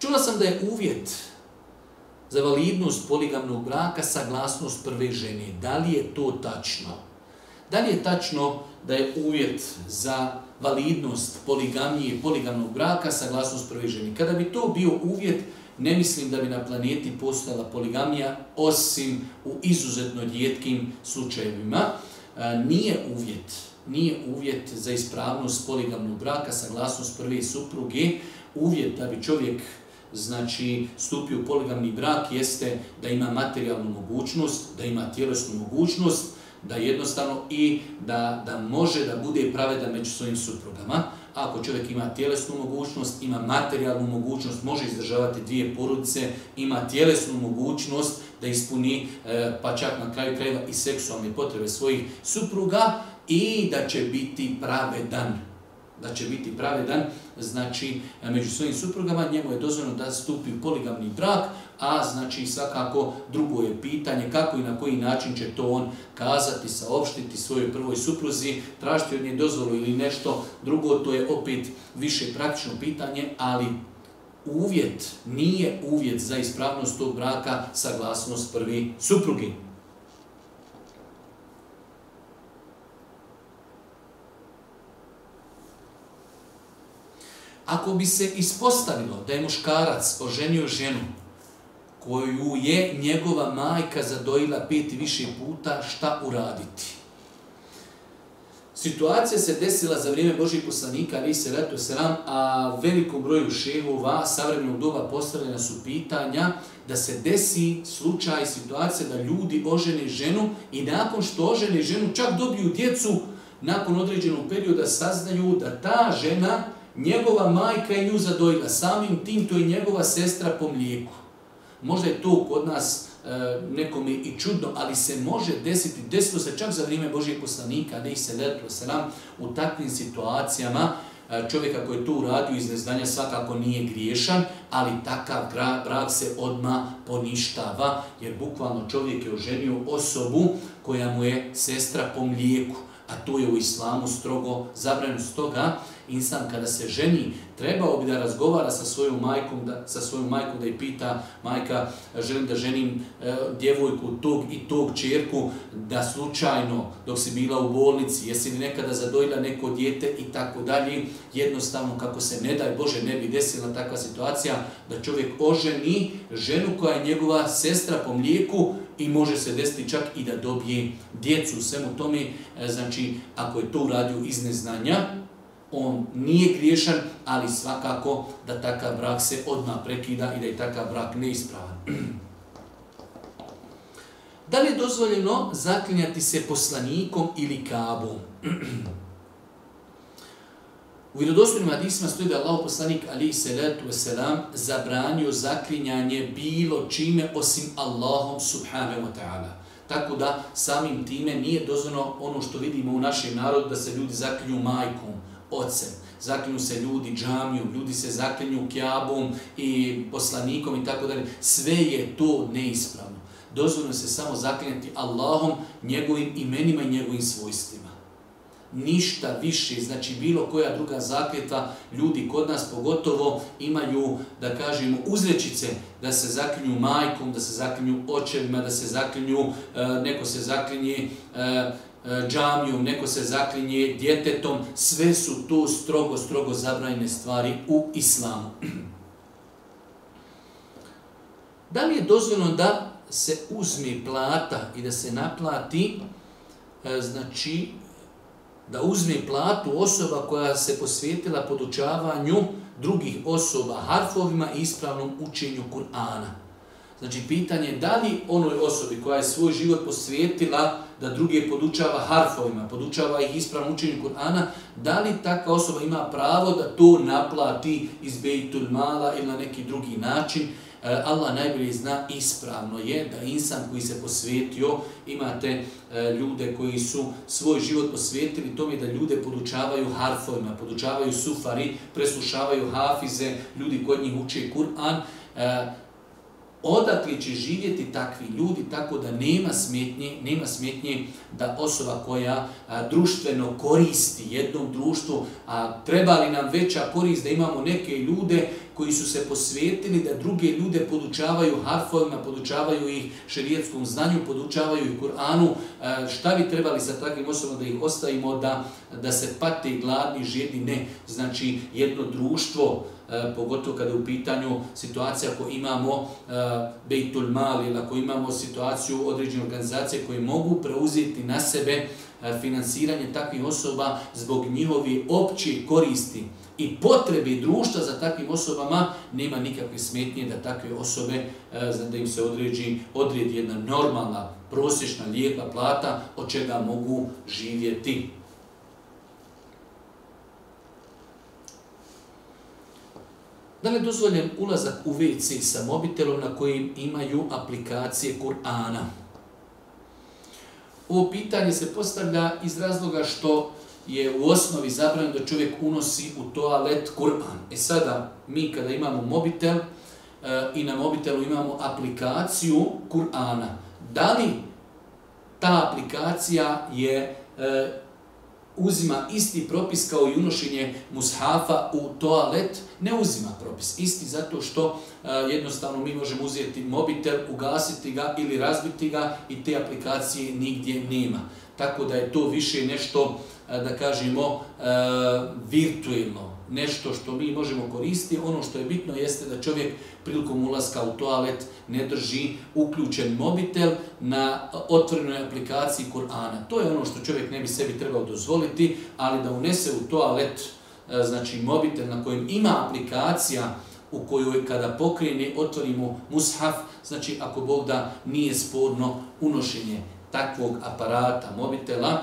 S1: Čula sam da je uvjet za validnost poligamnog braka saglasnost prve žene. Da li je to tačno? Da li je tačno da je uvjet za validnost poligamije, poligamnog braka, saglasnost prvi ženi. Kada bi to bio uvjet, ne mislim da bi na planeti postala poligamija, osim u izuzetno djetkim slučajevima. E, nije uvjet, nije uvjet za ispravnost poligamnog braka, saglasnost prve supruge, uvjet da bi čovjek znači stupio u poligamni brak jeste da ima materijalnu mogućnost, da ima tjelesnu mogućnost, da jednostavno i da, da može da bude pravedan među svojim suprugama. Ako čovjek ima tjelesnu mogućnost, ima materijalnu mogućnost, može izdržavati dvije porodice, ima tjelesnu mogućnost da ispuni e, pa čak na kraju krajeva i seksualne potrebe svojih supruga i da će biti pravedan da će biti pravedan, znači e, među svojim suprugama njemu je dozvoljeno da stupi u poligamni brak, a znači svakako drugo je pitanje kako i na koji način će to on kazati, saopštiti svojoj prvoj supruzi, tražiti od nje dozvolu ili nešto drugo, to je opet više praktično pitanje, ali uvjet, nije uvjet za ispravnost tog braka saglasnost prvi suprugin. Ako bi se ispostavilo da je muškarac oženio ženu koju je njegova majka zadojila pet više puta, šta uraditi? Situacija se desila za vrijeme Božih poslanika, ali se ratu sram, a velikom broju šehova savremenog doba postavljena su pitanja da se desi slučaj, situacija da ljudi ožene ženu i nakon što ožene ženu čak dobiju djecu, nakon određenog perioda saznaju da ta žena njegova majka je nju zadojila, samim tim to je njegova sestra po mlijeku. Možda je to kod nas e, nekome i čudno, ali se može desiti, desilo se čak za vrijeme Božijeg poslanika, ne ih se letu sram, u takvim situacijama e, čovjeka koji je to uradio iz neznanja svakako nije griješan, ali takav brak se odma poništava, jer bukvalno čovjek je oženio osobu koja mu je sestra po mlijeku, a to je u islamu strogo zabranju stoga toga, insan kada se ženi, trebao bi da razgovara sa svojom majkom, da, sa svojom majkom da je pita, majka, želim da ženim e, djevojku tog i tog čerku, da slučajno dok si bila u bolnici, jesi li nekada zadojila neko djete i tako dalje, jednostavno kako se ne daj Bože ne bi desila takva situacija, da čovjek oženi ženu koja je njegova sestra po mlijeku, i može se desiti čak i da dobije djecu svemu tome, e, znači ako je to uradio iz neznanja, on nije griješan, ali svakako da takav brak se odna prekida i da je takav brak neispravan. Da li je dozvoljeno zaklinjati se poslanikom ili kabom? U vjerodostojnim hadisima stoji da je Allah poslanik Ali Isselatu Veselam zabranio zaklinjanje bilo čime osim Allahom subhanahu wa ta'ala. Tako da samim time nije dozvano ono što vidimo u našem narodu da se ljudi zaklinju majkom, ocem. Zaklinju se ljudi džamijom, ljudi se zaklinju kjabom i poslanikom i tako dalje. Sve je to neispravno. Dozvoljno se samo zaklinjati Allahom, njegovim imenima i njegovim svojstvima. Ništa više, znači bilo koja druga zakljeta, ljudi kod nas pogotovo imaju, da kažemo, uzrećice da se zaklinju majkom, da se zaklinju očevima, da se zaklinju, e, neko se zaklinje, e, E, džamijom, neko se zaklinje djetetom, sve su to strogo, strogo zabranjene stvari u islamu. Da li je dozvoljeno da se uzme plata i da se naplati, e, znači da uzme platu osoba koja se posvijetila podučavanju drugih osoba harfovima i ispravnom učenju Kur'ana. Znači, pitanje je da li onoj osobi koja je svoj život posvijetila da druge podučava harfovima, podučava ih ispravno učenju Kur'ana, da li takva osoba ima pravo da to naplati iz Bejtul Mala ili na neki drugi način. E, Allah najbolje zna ispravno je da insan koji se posvijetio, imate e, ljude koji su svoj život posvijetili tome da ljude podučavaju harfovima, podučavaju sufari, preslušavaju hafize, ljudi kod njih uče Kur'an, e, odakle će živjeti takvi ljudi tako da nema smetnje, nema smetnje da osoba koja a, društveno koristi jednom društvu, a treba li nam veća korist da imamo neke ljude koji su se posvetili da druge ljude podučavaju harfovima, podučavaju ih šerijetskom znanju, podučavaju ih Kur'anu, šta bi trebali sa takvim osobama da ih ostavimo da, da se pate gladni, žedni, ne. Znači, jedno društvo, a, E, pogotovo kada u pitanju situacija ako imamo e, Bejtul Mal ili ako imamo situaciju određene organizacije koje mogu preuzeti na sebe e, finansiranje takvih osoba zbog njihovi opći koristi i potrebi društva za takvim osobama, nema nikakve smetnje da takve osobe, da im se određi, odredi jedna normalna, prosječna, lijepa plata od čega mogu živjeti. Da li dozvoljen ulazak u WC sa mobitelom na kojim imaju aplikacije Kur'ana? Ovo pitanje se postavlja iz razloga što je u osnovi zabranjeno da čovjek unosi u toalet Kur'an. E sada, mi kada imamo mobitel e, i na mobitelu imamo aplikaciju Kur'ana, da li ta aplikacija je e, uzima isti propis kao i unošenje mushafa u toalet, ne uzima propis. Isti zato što uh, jednostavno mi možemo uzijeti mobitel, ugasiti ga ili razbiti ga i te aplikacije nigdje nema. Tako da je to više nešto, uh, da kažemo, uh, virtuelno nešto što mi možemo koristiti. Ono što je bitno jeste da čovjek prilikom ulaska u toalet ne drži uključen mobitel na otvorenoj aplikaciji Kur'ana. To je ono što čovjek ne bi sebi trebao dozvoliti, ali da unese u toalet e, znači mobitel na kojem ima aplikacija u kojoj kada pokrene otvorimo mushaf, znači ako Bog da nije sporno unošenje takvog aparata, mobitela,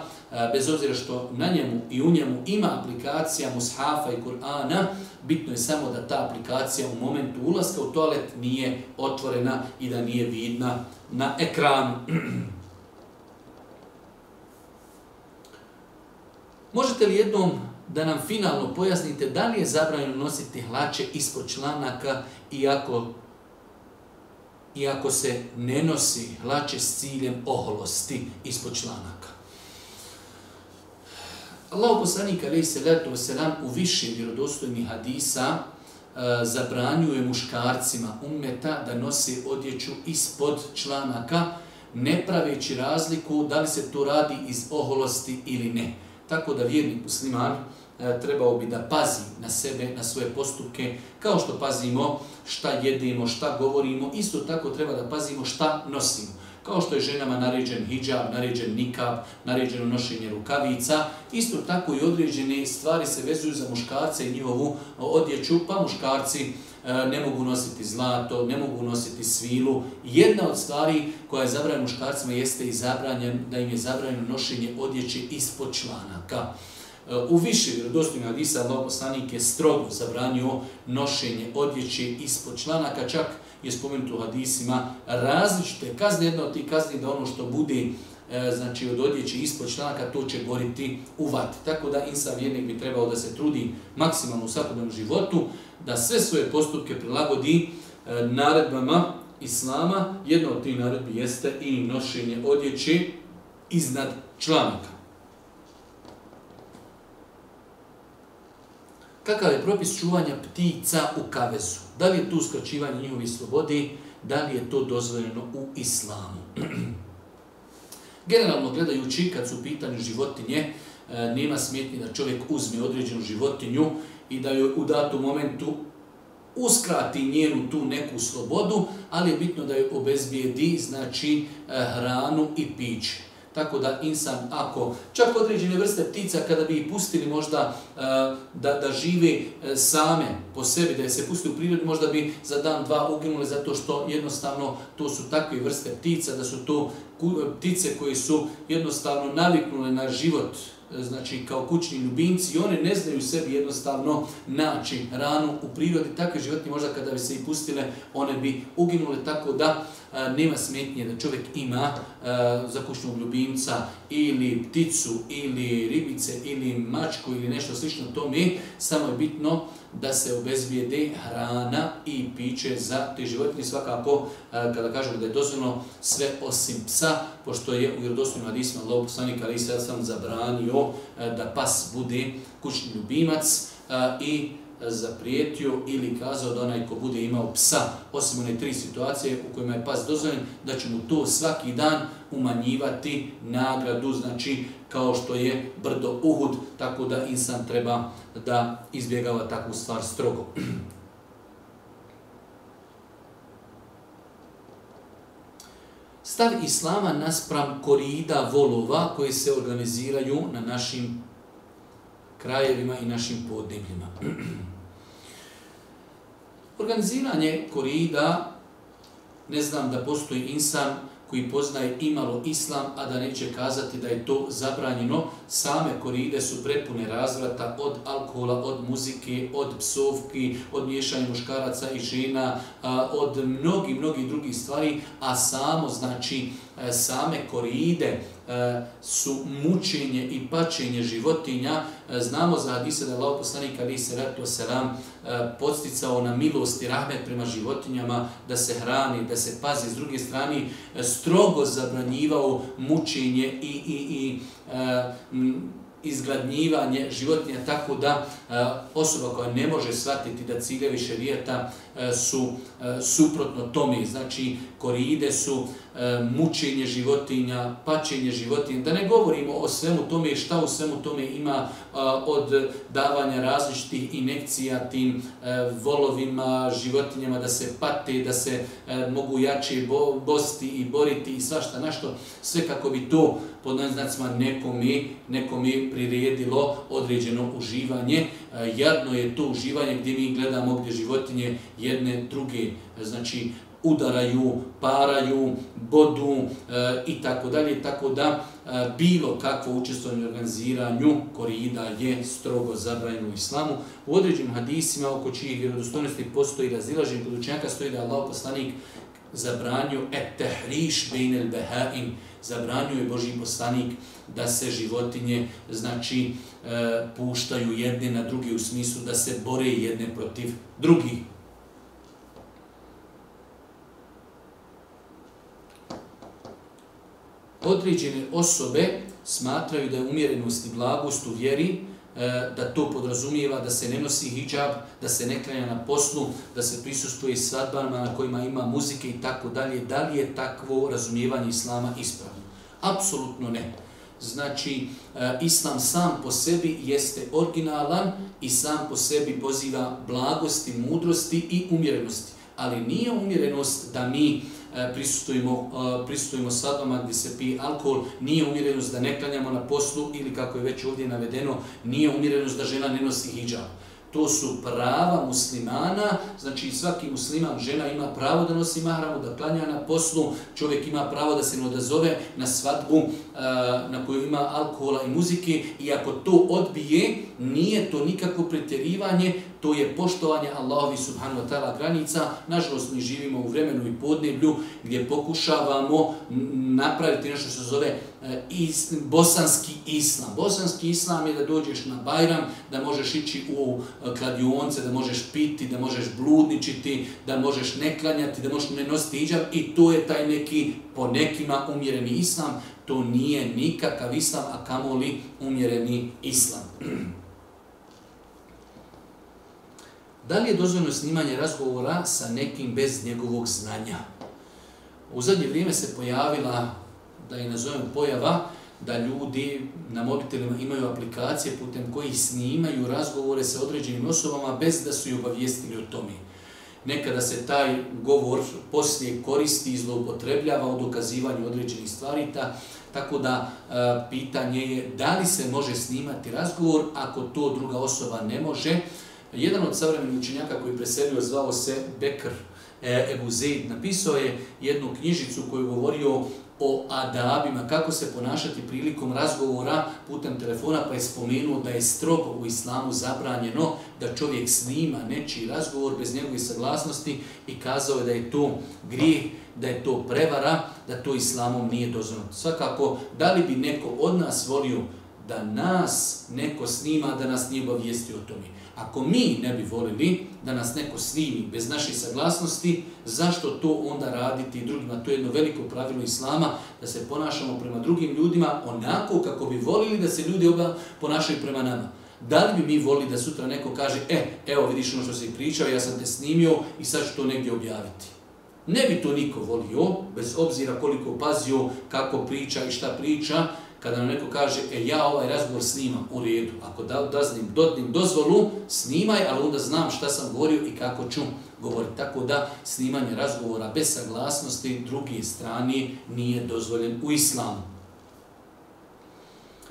S1: bez obzira što na njemu i u njemu ima aplikacija Mushafa i Kur'ana, bitno je samo da ta aplikacija u momentu ulaska u toalet nije otvorena i da nije vidna na ekranu. Možete li jednom da nam finalno pojasnite da li je zabranjeno nositi hlače ispod članaka iako, iako se ne nosi hlače s ciljem oholosti ispod članaka? Allahu poslanik alejhi salatu vesselam u više vjerodostojnih hadisa e, zabranjuje muškarcima ummeta da nose odjeću ispod članaka, ne praveći razliku da li se to radi iz oholosti ili ne. Tako da vjerni musliman e, trebao bi da pazi na sebe, na svoje postupke, kao što pazimo šta jedemo, šta govorimo, isto tako treba da pazimo šta nosimo kao što je ženama naređen hijab, naređen nikab, naređeno nošenje rukavica, isto tako i određene stvari se vezuju za muškarce i njihovu odjeću, pa muškarci e, ne mogu nositi zlato, ne mogu nositi svilu. Jedna od stvari koja je zabranjena muškarcima jeste i zabranjen, da im je zabranjeno nošenje odjeće ispod članaka. E, u više vjerodostojnog hadisa Allah poslanik je strogo zabranio nošenje odjeće ispod članaka, čak je spomenuto u hadisima, različite kazne, jedna od tih kazni da ono što bude e, znači od odjeće ispod članaka, to će goriti u vat. Tako da insa vjernik bi trebao da se trudi maksimalno u svakodnom životu, da sve svoje postupke prilagodi e, naredbama Islama. Jedna od tih naredbi jeste i nošenje odjeće iznad članaka. Kakav je propis čuvanja ptica u kavezu? Da li je tu uskraćivanje njihovi slobodi, da li je to dozvoljeno u islamu? Generalno gledajući, kad su pitanju životinje, e, nema smjetni da čovjek uzme određenu životinju i da joj u datu momentu uskrati njenu tu neku slobodu, ali je bitno da joj obezbijedi, znači, e, hranu i piće tako da insan ako čak određene vrste ptica kada bi ih pustili možda e, da, da žive e, same po sebi, da se pusti u prirod, možda bi za dan dva uginuli zato što jednostavno to su takve vrste ptica, da su to e, ptice koje su jednostavno naviknule na život E, znači kao kućni ljubimci i one ne znaju sebi jednostavno naći ranu u prirodi. Takve životinje možda kada bi se i pustile, one bi uginule tako da e, nema smetnje da čovjek ima e, za kućnog ljubimca ili pticu ili ribice ili mačku ili nešto slično tome, samo je bitno da se obezbijede hrana i piće za te životinje. Svakako, e, kada kažemo da je dozvoljeno sve osim psa, pošto je u vjerodostojnom hadisima Allah poslanik Ali Isra sam zabranio e, da pas bude kućni ljubimac e, i zaprijetio ili kazao da onaj ko bude imao psa, osim one tri situacije u kojima je pas dozvoljen, da će mu to svaki dan umanjivati nagradu, znači kao što je brdo uhud, tako da insan treba da izbjegava takvu stvar strogo. Stav islama naspram korida volova koje se organiziraju na našim krajevima i našim podnebljima. organiziranje korida, ne znam da postoji insan koji poznaje imalo islam, a da neće kazati da je to zabranjeno, same koride su prepune razvrata od alkohola, od muzike, od psovki, od miješanja muškaraca i žena, od mnogi, mnogi drugih stvari, a samo, znači, e, same koride, E, su mučenje i pačenje životinja. E, znamo za hadise da je Allah poslanik Ali Seratu Seram e, podsticao na milost i rahmet prema životinjama da se hrani, da se pazi. S druge strane, strogo zabranjivao mučenje i, i, i izgladnjivanje životinja tako da osoba koja ne može shvatiti da ciljevi šerijeta su suprotno tome. Znači, koride su E, mučenje životinja, pačenje životinja, da ne govorimo o svemu tome šta u svemu tome ima e, od davanja različitih inekcija tim e, volovima, životinjama, da se pate, da se mogu jače bosti i boriti i svašta našto, sve kako bi to pod naznacima nekome, nekome priredilo određeno uživanje. Jadno je to uživanje gdje mi gledamo gdje životinje jedne, druge, znači udaraju, paraju, bodu e, i tako dalje, tako da e, bilo kakvo učestvovanje u organiziranju korida je strogo zabranjeno u islamu. U određenim hadisima oko čijih vjerodostojnosti postoji razilaženje kod učenjaka stoji da Allah poslanik zabranio et tehriš bein el beha'im, zabranio je Boži poslanik da se životinje znači e, puštaju jedne na drugi u smislu da se bore jedne protiv drugih. određene osobe smatraju da je umjerenost i blagost u vjeri, e, da to podrazumijeva da se ne nosi hijab, da se ne krenja na poslu, da se prisustuje svadbama na kojima ima muzike i tako dalje. Da li je takvo razumijevanje islama ispravno? Apsolutno ne. Znači, e, islam sam po sebi jeste originalan i sam po sebi poziva blagosti, mudrosti i umjerenosti. Ali nije umjerenost da mi uh, prisustujemo, prisustujemo e, svadbama gdje se pije alkohol, nije umjerenost da ne klanjamo na poslu ili kako je već ovdje navedeno, nije umjerenost da žena ne nosi hijab. To su prava muslimana, znači svaki musliman žena ima pravo da nosi mahramu, da klanja na poslu, čovjek ima pravo da se ne odazove na svadbu e, na kojoj ima alkohola i muzike i ako to odbije, nije to nikako priterivanje, To je poštovanje Allahovi subhanu wa ta'ala granica. Nažalost, mi živimo u vremenu i podneblju gdje pokušavamo napraviti nešto što se zove e, is, bosanski islam. Bosanski islam je da dođeš na Bajram, da možeš ići u e, kladionce, da možeš piti, da možeš bludničiti, da možeš ne klanjati, da možeš ne nositi iđav i to je taj neki po nekima umjereni islam. To nije nikakav islam, a kamoli umjereni islam. da li je dozvoljeno snimanje razgovora sa nekim bez njegovog znanja? U zadnje vrijeme se pojavila, da je nazovem pojava, da ljudi na mobitelima imaju aplikacije putem kojih snimaju razgovore sa određenim osobama bez da su i obavijestili o tome. Nekada se taj govor poslije koristi i zloupotrebljava u dokazivanju određenih stvari, ta, tako da e, pitanje je da li se može snimati razgovor ako to druga osoba ne može, Jedan od savremenih učenjaka koji preselio zvao se Bekr e, Ebu Zeid, napisao je jednu knjižicu koju je govorio o adabima, kako se ponašati prilikom razgovora putem telefona, pa je spomenuo da je strogo u islamu zabranjeno da čovjek snima nečiji razgovor bez njegove saglasnosti i kazao je da je to grijeh, da je to prevara, da to islamom nije dozvoljeno. Svakako, da li bi neko od nas volio da nas neko snima, da nas nije obavijestio o tome? Ako mi ne bi volili da nas neko snimi bez naše saglasnosti, zašto to onda raditi drugima? To je jedno veliko pravilo Islama, da se ponašamo prema drugim ljudima onako kako bi volili da se ljudi oba ponašaju prema nama. Da li bi mi volili da sutra neko kaže, e, evo vidiš ono što si pričao, ja sam te snimio i sad ću to negdje objaviti. Ne bi to niko volio, bez obzira koliko pazio kako priča i šta priča, kada nam neko kaže, e, ja ovaj razgovor snimam u redu, ako da, da znim, dodim dozvolu, snimaj, ali onda znam šta sam govorio i kako ću govoriti. Tako da snimanje razgovora bez saglasnosti druge strane nije dozvoljen u islamu.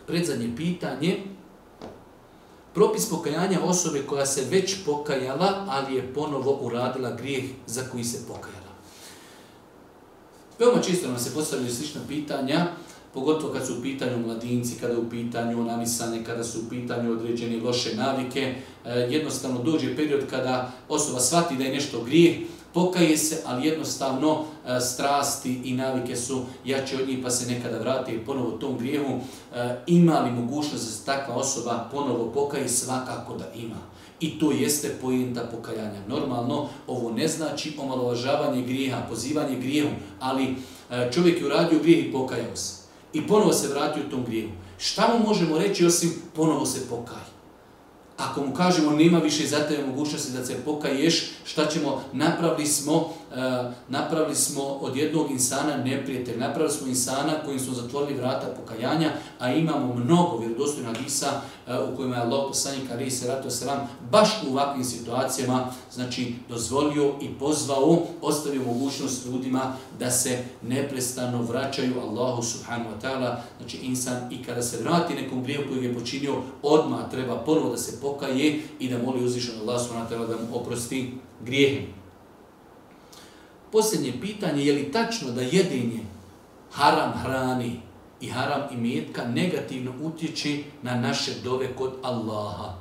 S1: Predzadnje pitanje. Propis pokajanja osobe koja se već pokajala, ali je ponovo uradila grijeh za koji se pokajala. Veoma čisto nam se postavljaju slična pitanja. Pitanja pogotovo kad su u pitanju mladinci, kada u pitanju namisane, kada su u pitanju određene loše navike, e, jednostavno dođe period kada osoba shvati da je nešto grijeh, pokaje se, ali jednostavno e, strasti i navike su jače od njih, pa se nekada vrati ponovo tom grijehu. E, ima li mogućnost da se takva osoba ponovo pokaje? Svakako da ima. I to jeste pojenta pokajanja. Normalno, ovo ne znači omalovažavanje grijeha, pozivanje grijehu, ali čovjek je uradio grijeh i pokajao se i ponovo se vrati u tom grijehu. Šta mu možemo reći osim ponovo se pokaj? Ako mu kažemo nema više za tebe mogućnosti da se pokaješ, šta ćemo napravili smo E, napravili smo od jednog insana neprijatelj, napravili smo insana kojim smo zatvorili vrata pokajanja, a imamo mnogo vjerodostojna hadisa e, u kojima je Allah poslanik Ali se ratu selam baš u ovakvim situacijama znači dozvolio i pozvao, ostavio mogućnost ljudima da se neprestano vraćaju Allahu subhanahu wa ta'ala, znači insan i kada se vrati nekom grijehu koji je počinio, odma treba ponovo da se pokaje i da moli uzvišenog Allaha subhanahu wa ta'ala da mu oprosti grijehe. Posljednje pitanje je li tačno da jedinje haram hrani i haram i mjetka negativno utječi na naše dove kod Allaha?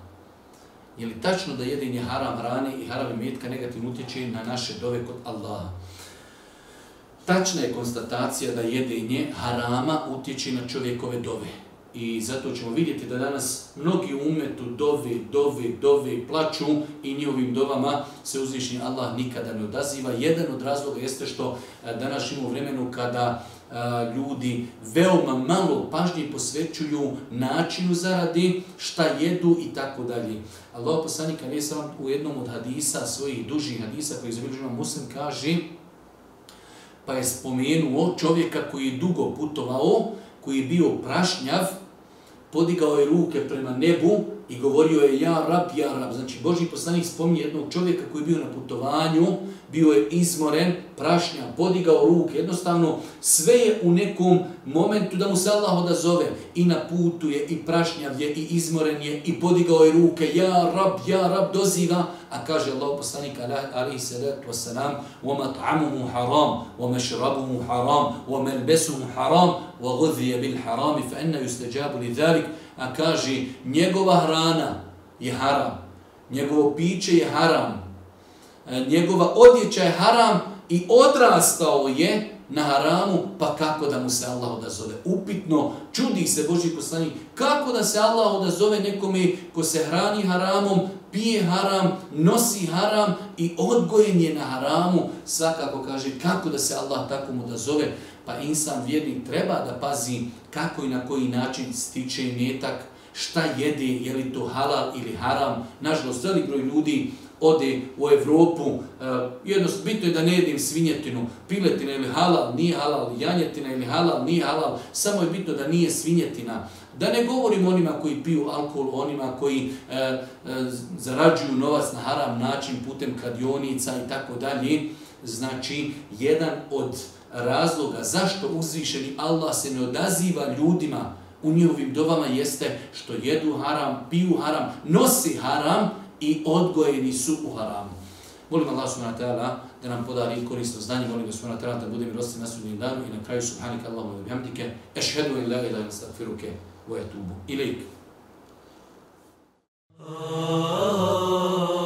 S1: Je li tačno da jedinje haram hrani i haram i mjetka negativno utječi na naše dove kod Allaha? Tačna je konstatacija da jedinje harama utječi na čovjekove dove. I zato ćemo vidjeti da danas mnogi u umetu dove, dove, dove, plaću i njihovim dovama se uznišnji Allah nikada ne odaziva. Jedan od razloga jeste što e, danas imamo vremenu kada e, ljudi veoma malo pažnje posvećuju načinu zaradi, šta jedu i tako dalje. Allah poslanika ne sam u jednom od hadisa, svojih dužih hadisa koji izobrižava muslim, kaže pa je spomenuo čovjeka koji je dugo putovao, koji je bio prašnjav, podigao je ruke prema nebu i govorio je ja rab, ja rab. Znači Boži poslanik spominje jednog čovjeka koji je bio na putovanju, bio je izmoren, prašnja, podigao ruke, jednostavno sve je u nekom momentu da mu se Allah odazove i na putu je i prašnjav je i izmoren je i podigao je ruke, ja rab, ja rab doziva, a kaže Allah poslanik alaihi salatu wasalam, wa mu haram, wa mešrabu mu haram, wa melbesu mu haram, wa gudhije bil harami, fa enna justeđabu li dharik, a kaže njegova hrana je haram, njegovo piće je haram, E, njegova odjeća je haram i odrastao je na haramu, pa kako da mu se Allah odazove? Upitno, čudi se Boži poslani, kako da se Allah odazove nekome ko se hrani haramom, pije haram, nosi haram i odgojen je na haramu, svakako kaže kako da se Allah takom odazove, pa insan vjernik treba da pazi kako i na koji način stiče metak, šta jede, je li to halal ili haram. Nažalost, veli broj ljudi ode u Evropu, eh, jednost, bitno je da ne jedim svinjetinu, piletina ili halal, nije halal, janjetina ili halal, nije halal, samo je bitno da nije svinjetina. Da ne govorim onima koji piju alkohol, onima koji e, e, zarađuju novac na haram način putem kadionica i tako dalje, znači jedan od razloga zašto uzvišeni Allah se ne odaziva ljudima u njihovim dobama jeste što jedu haram, piju haram, nosi haram, i odgojeni su u haramu. Molim Allah subhanahu wa ta'ala da nam podari korisno znanje, molim Allah subhanahu wa ta'ala da budem rosti na sudnjem danu i na kraju subhanika Allahumma wa bihamdike, ešhedu in la ila in stafiruke, vajatubu ilik. Oh, ah. oh, oh.